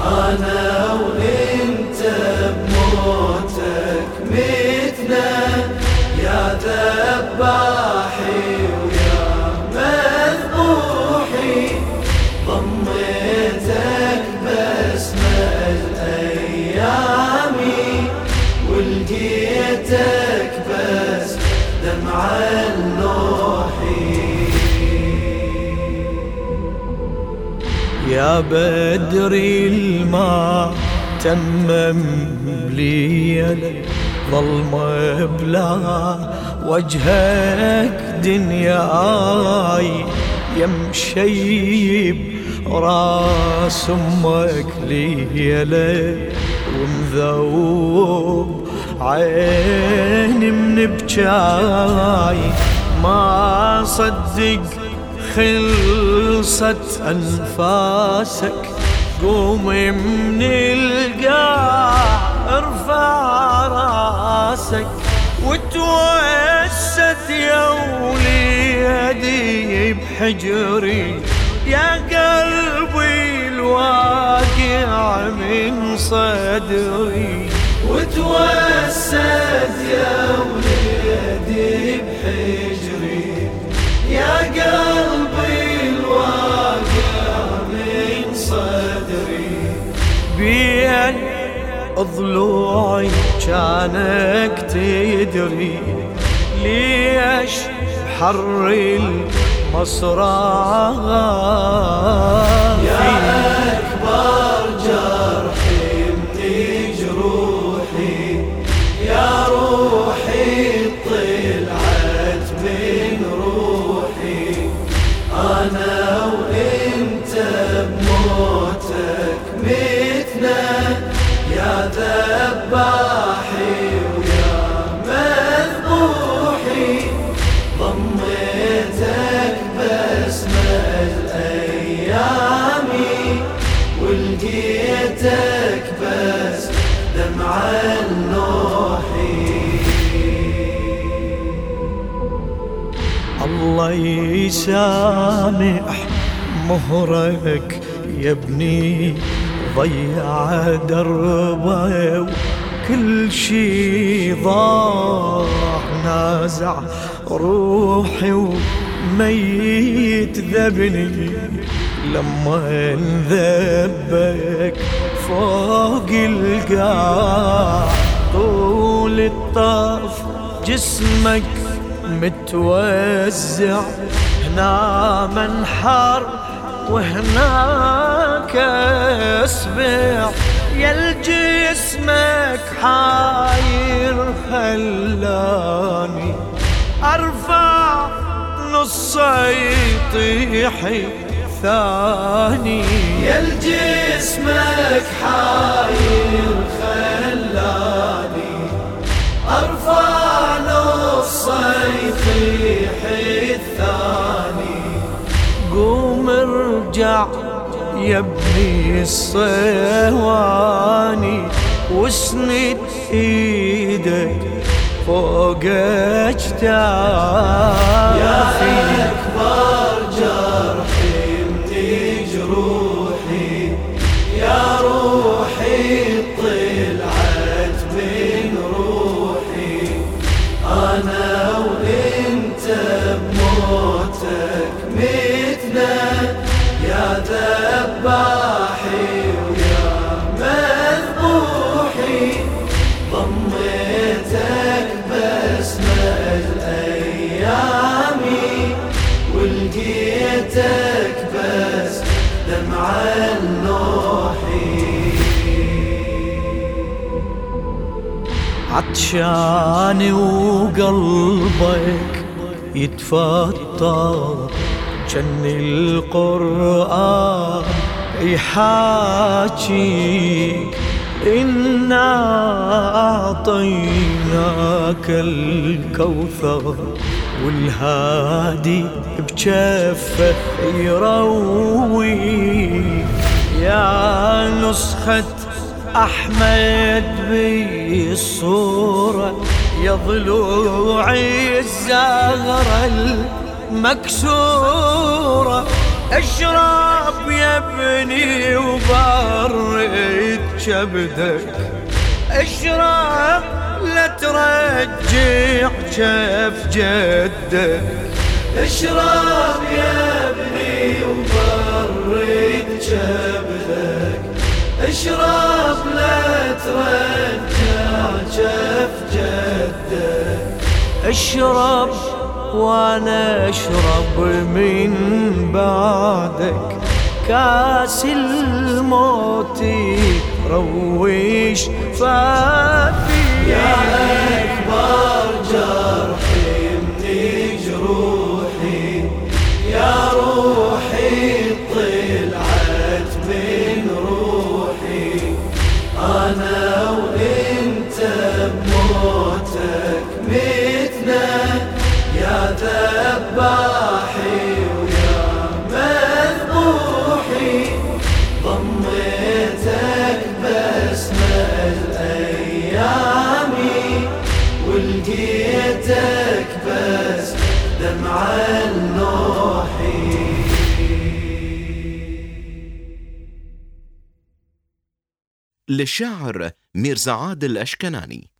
أنا ولي يا بدري الماء تمم لي ظلمة بلا وجهك دنياي يمشيب راس أمك ليلة ومذوب عيني من بجاي. ما صدق خلصت أنفاسك. قوم من القاع أرفع راسك. وتوسد يا وليدي بحجري. يا قلبي الواقع من صدري. وتوسد يا وليدي بحجري. بين ضلوعي كانك تدري ليش حر المصرع. يسامح مهرك يا ابني ضيع دربه وكل شي ضاع. نازع روحي وميت ذبني لما انذبك فوق القاع. طول الطاف جسمك متوزع هنا منحر وهناك اسبع يا الجسمك حاير خلاني أرفع نصي يطيح ثاني. يا الجسمك حاير خلاني أرفع نصي يطيح الثاني يا ابني الصواني واسند إيدك فوق اجتافي يا أكبر جرح من جروحي يا روحي طلعت من دمع النوحي عطشان وقلبك يتفطر جن القرآن يحاكيك. إنا أعطيناك الكوثر. والهادي بجفه يرويك يا نسخة أحمد بالصورة يا ضلوعي الزهرة المكسورة. أشرب يا ابني وبرد كبدك أشرب لا ترجع شف جدك اشرب يا ابني وبرد جبلك اشرب لا ترجع شف جدك. إشرب وأنا أشرب من بعدك. كاس الموت رويش فافي. يا دمع النوحي للشاعر ميرزا عادل أشكناني